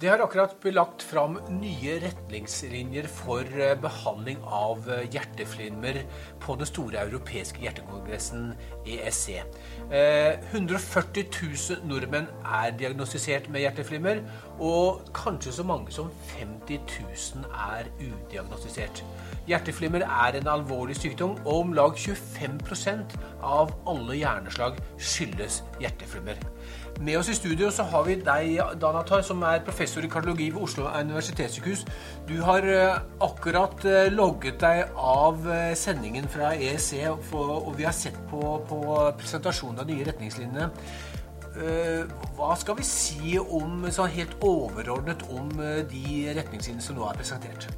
Det har akkurat blitt lagt fram nye retningslinjer for eh, behandling av eh, hjerteflimmer på den store europeiske hjertekongressen ESC. 140 000 nordmenn er diagnostisert med hjerteflimmer, og kanskje så mange som 50 000 er udiagnostisert. Hjerteflimmer er en alvorlig sykdom, og om lag 25% av alle hjerneslag skyldes hjerteflimmer. Med oss i studio så har vi deg, Danatar, som er professor i kardiologi ved Oslo universitetssykehus. Du har eh, akkurat eh, logget deg av eh, sendingen fra EEC, og vi har sett på, på presentasjonen av nye retningslinjene. Hva skal vi si om, sånn helt overordnet om de retningslinjene som nå er presentert?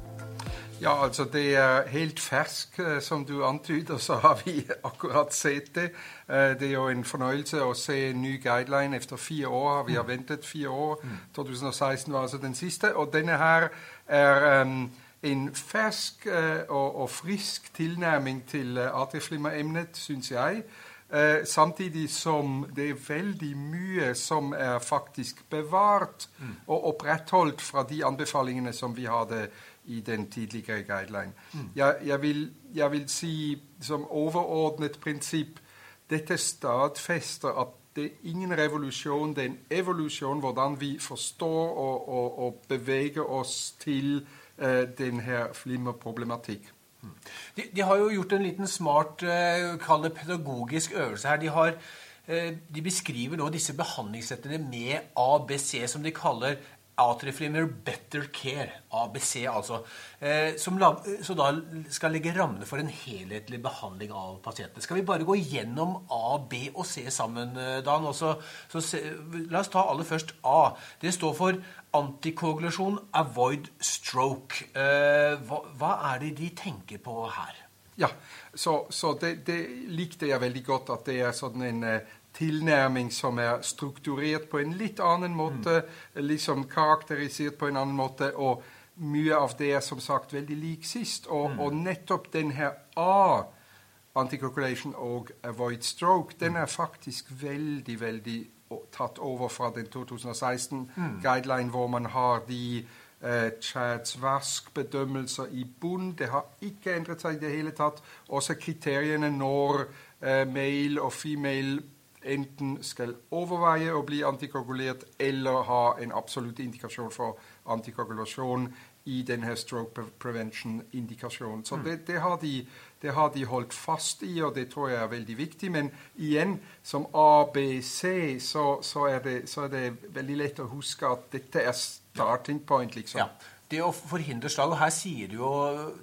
Ja, altså det er helt fersk, eh, som du antyder, så har vi akkurat sett det. Eh, det er jo en fornøyelse å se en ny guideline etter fire år. Vi har mm. ventet fire år. 2016 mm. var altså den siste. Og denne her er en fersk og, frisk tilnærming til atrieflimmeremnet, syns jeg. Uh, samtidig som det er veldig mye som er faktisk bevart mm. og opprettholdt fra de anbefalingene som vi hadde i den tidligere guideline. Mm. Jeg, jeg, vil, jeg, vil, si som overordnet prinsipp dette stadfester at det er ingen revolusjon, det er en evolusjon hvordan vi forstår og, og, og beveger oss til eh, denne flimmerproblematikk. De, de, har jo gjort en liten smart, det pedagogisk øvelse her. De har uh, de beskriver nå disse behandlingssettene med ABC, som de kaller Atrieflimmer Better Care, ABC altså, eh, som så da skal legge rammene for en helhetlig behandling av pasientene. Skal vi bare gå gjennom A, B og C sammen, eh, Dan? Også, så la oss ta aller først A. Det står for antikoagulasjon, avoid stroke. Eh, hva, hva, er det de tenker på her? Ja, så, så det, det, likte jeg veldig godt at det er sånn en tilnærming som er strukturert på en litt annen måte, mm. liksom karakterisert på en annen måte. og mye av det er som sagt veldig lik sist. Og, mm. og nettopp den her A, anticoagulation og avoid stroke, den er faktisk veldig, veldig tatt over fra den 2016-guideline, mm. hvor man har de eh, Chads vask-bedømmelser i bunn. Det har ikke endret seg i det hele tatt. Også kriteriene når eh, male og female enten skal overveie å bli antikoagulert eller ha en absolutt indikasjon for antikoagulasjon i denne stroke prevention-indikasjonen. Så mm. det, det, har de, det, har de, holdt fast i, og det tror jeg er veldig viktig. Men igjen, som ABC, så, så, er, det, så er, det, veldig lett å huske at dette er starting point, liksom. Ja det å forhindre slag Og her sier du jo,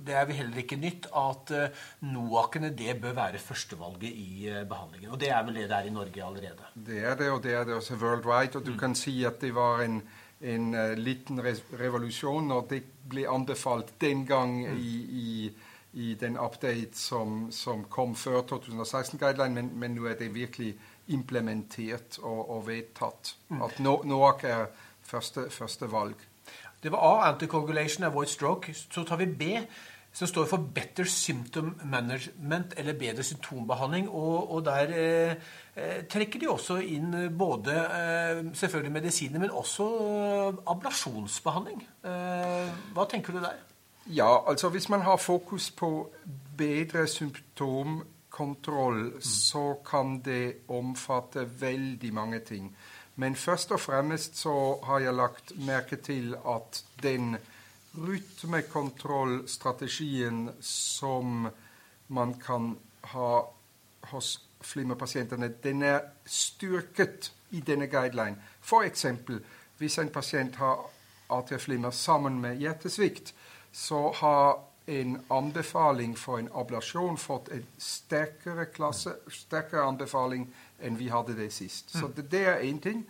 det er vel heller ikke nytt, at uh, NOAC-ene det bør være førstevalget i uh, behandlingen. Og det er vel det det er i Norge allerede? Det er det, og det er det også worldwide. Og du mm. kan si at det var en, en uh, liten revolusjon når det ble anbefalt den gang mm. i, i, i, den update som, som kom før 2016-guideline, men, men nå er det virkelig implementert og, og vedtatt. Mm. At NOAC er første, første valg. Det var A, anticoagulation, avoid stroke. Så tar vi B, som står for better symptom management, eller bedre symptombehandling. Og, og der eh, eh trekker de også inn både eh, selvfølgelig medisiner, men også eh, ablasjonsbehandling. Eh, hva tenker du der? Ja, altså hvis man har fokus på bedre symptomkontroll, mm. så kan det omfatte veldig mange ting. Men først og fremst så har jeg lagt merke til at den rytmekontrollstrategien som man kan ha hos flimmerpasientene, den er styrket i denne guideline. F.eks. hvis en pasient har AT-flimmer sammen med hjertesvikt, så har en anbefaling for en ablasjon fått en sterkere, klasse, sterkere anbefaling enn vi hadde det sist. Så mm. det, det er én ting.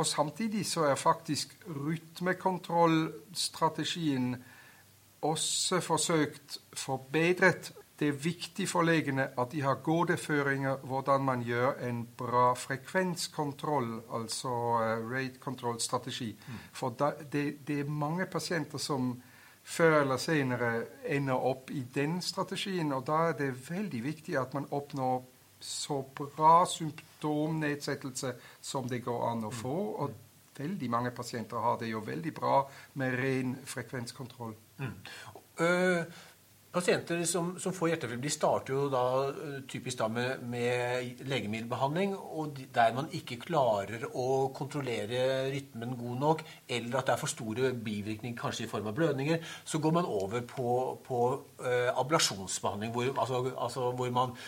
Og samtidig så er faktisk rytmekontrollstrategien også forsøkt forbedret. Det er viktig for legene at de har gode føringer hvordan man gjør en bra frekvenskontroll, altså uh, rate control-strategi. Mm. For da, det, det, er mange pasienter som før eller senere ender opp i den strategien, og da er det veldig viktig at man oppnår så bra symptomnedsettelse som det går an å få. Og veldig mange pasienter har det jo veldig bra med ren frekvenskontroll. Mm. Uh, Pasienter som, som får hjerteflimmer, de starter jo da eh, typisk da med, med, legemiddelbehandling, og der man ikke klarer å kontrollere rytmen god nok, eller at det er for store bivirkninger, kanskje i form av blødninger, så går man over på, på eh, ablasjonsbehandling, hvor, altså, altså, hvor man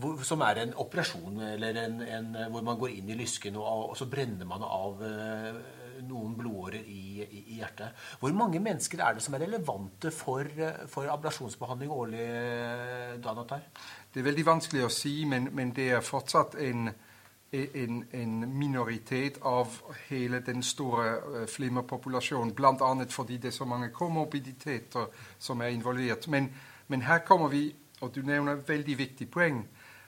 hvor, som er en operasjon, en, en, hvor man går inn i lysken, og, og så brenner man av uh, noen blodårer i, i, i, hjertet. Hvor mange mennesker er det som er relevante for, for ablasjonsbehandling årlig, Danatar? Det er veldig vanskelig å si, men, men det er fortsatt en, en, minoritet av hele den store uh, flimmerpopulasjonen. Bl.a. fordi det er så mange komorbiditeter som er involvert. Men, men her kommer vi, og du nevner et veldig viktig poeng,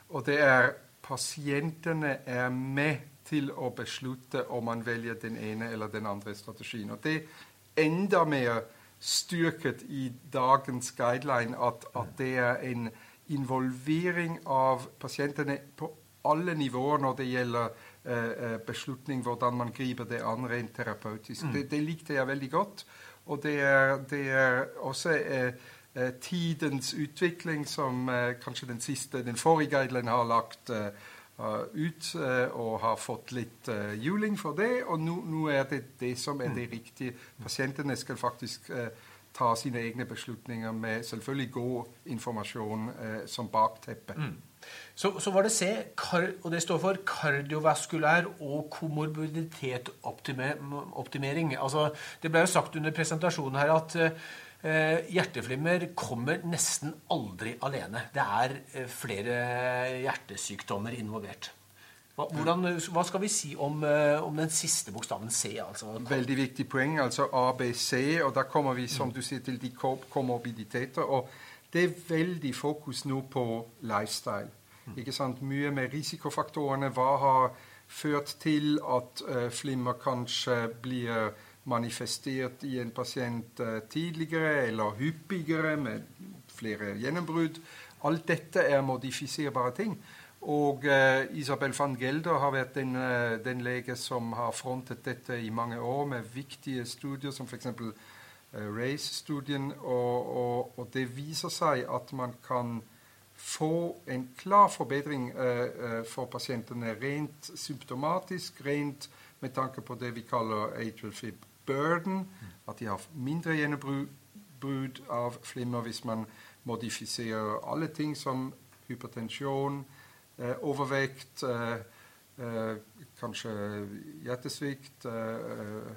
og det er pasientene er med til å beslutte om man velger den ene eller den andre strategien. Og det er enda mer styrket i dagens guideline at, at det er en involvering av pasientene på alle nivåer når det gjelder eh, eh beslutning hvordan man griper det an rent terapeutisk. Mm. Det, det, likte jeg veldig godt. Og det er, det er også eh, eh tidens utvikling som eh, kanskje den siste, den forrige guideline har lagt eh, ut eh, og har fått litt eh, juling for det. Og nå, nå, er det det som er det riktige. Pasientene skal faktisk eh, ta sine egne beslutninger med selvfølgelig god informasjon som bakteppe. Mm. Så, så, var det C, og det står for kardiovaskulær og komorbiditet optimering. Altså, det ble jo sagt under presentasjonen her at Eh, hjerteflimmer kommer nesten aldri alene. Det er eh, flere hjertesykdommer involvert. Hva, hvordan, hva skal vi si om, eh, om, den siste bokstaven C? Altså? Veldig viktig poeng. altså ABC. Og da kommer vi som du sier, til de komorbiditeter. Og det er veldig fokus nå på lifestyle. Mm. Ikke sant? Mye med risikofaktorene. Hva har ført til at uh, flimmer kanskje blir manifestert i en pasient eh, tidligere eller hyppigere med flere gjennombrudd. Alt dette er modifiserbare ting. Og uh, Isabel van Gelder har vært den, uh, den, lege som har frontet dette i mange år med viktige studier, som f.eks. Uh, RACE-studien. Og, og, og, det viser seg at man kan få en klar forbedring uh, for pasientene rent symptomatisk, rent med tanke på det vi kaller atrial fib burden, at de har mindre gjennombrudd av flimmer hvis man modifiserer alle ting som hypertensjon, eh, overvekt, eh, eh, kanskje hjertesvikt, eh,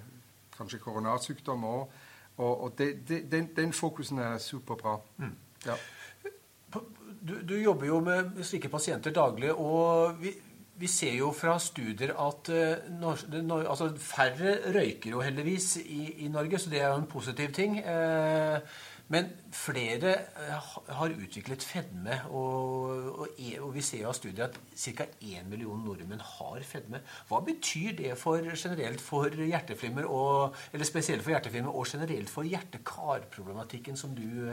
kanskje koronarsykdom òg. Og, og de, de, den, den, fokusen er superbra. Mm. Ja. Du, du, jobber jo med slike pasienter daglig. og vi, vi ser jo fra studier at uh, altså færre røyker jo heldigvis i, i, Norge, så det er jo en positiv ting. Uh, men flere uh, har utviklet fedme, og, og, og, vi ser jo av studier at ca. 1 million nordmenn har fedme. Hva betyr det for, generelt for hjerteflimmer, og, eller spesielt for hjerteflimmer, og generelt for hjerte-kar-problematikken som du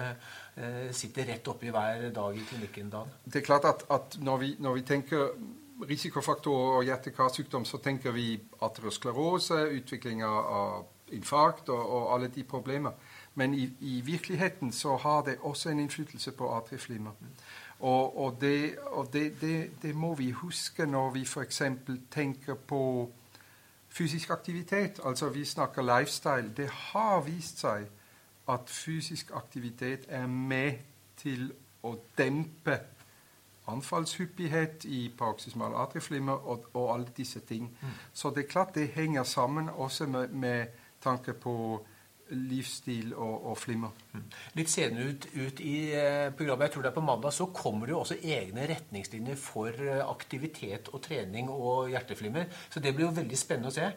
sitter rett oppi hver dag i klinikken, Dan? Det er klart at, at når, vi, når vi tenker risikofaktorer og hjerte-karsykdom, så tenker vi aterosklerose, utvikling av infarkt og, og, alle de problemer. Men i, i, virkeligheten så har det også en innflytelse på atrieflimmer. Og, og, det, og det, det, det, må vi huske når vi f.eks. tenker på fysisk aktivitet. Altså vi snakker lifestyle. Det har vist seg at fysisk aktivitet er med til å dempe anfallshyppighet i paroxysmal atrieflimmer og, og, alle disse ting. Mm. Så det er klart det henger sammen også med, med tanke på livsstil og, og flimmer. Mm. Litt senere ut, ut, i eh, programmet, jeg tror det er på mandag, så kommer det jo også egne retningslinjer for eh, aktivitet og trening og hjerteflimmer. Så det blir jo veldig spennende å se.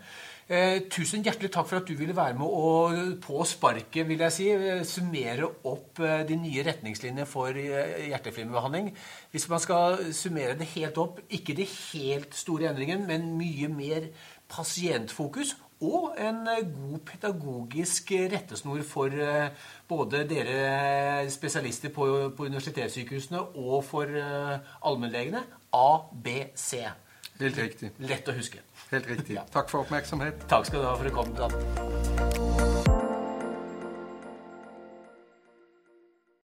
Eh, tusen hjertelig takk for at du ville være med og på sparket vil jeg si, eh, summere opp de nye retningslinjene for eh, hjerteflimmerbehandling. Hvis man skal summere det helt opp, ikke de helt store endringene, men mye mer pasientfokus og en eh, god pedagogisk rettesnor for eh, både dere spesialister på, på universitetssykehusene og for eh, allmennlegene. ABC. Helt riktig. Lett å huske. Helt riktig. Ja. Takk for oppmerksomhet. Takk skal du ha for å komme. Dan.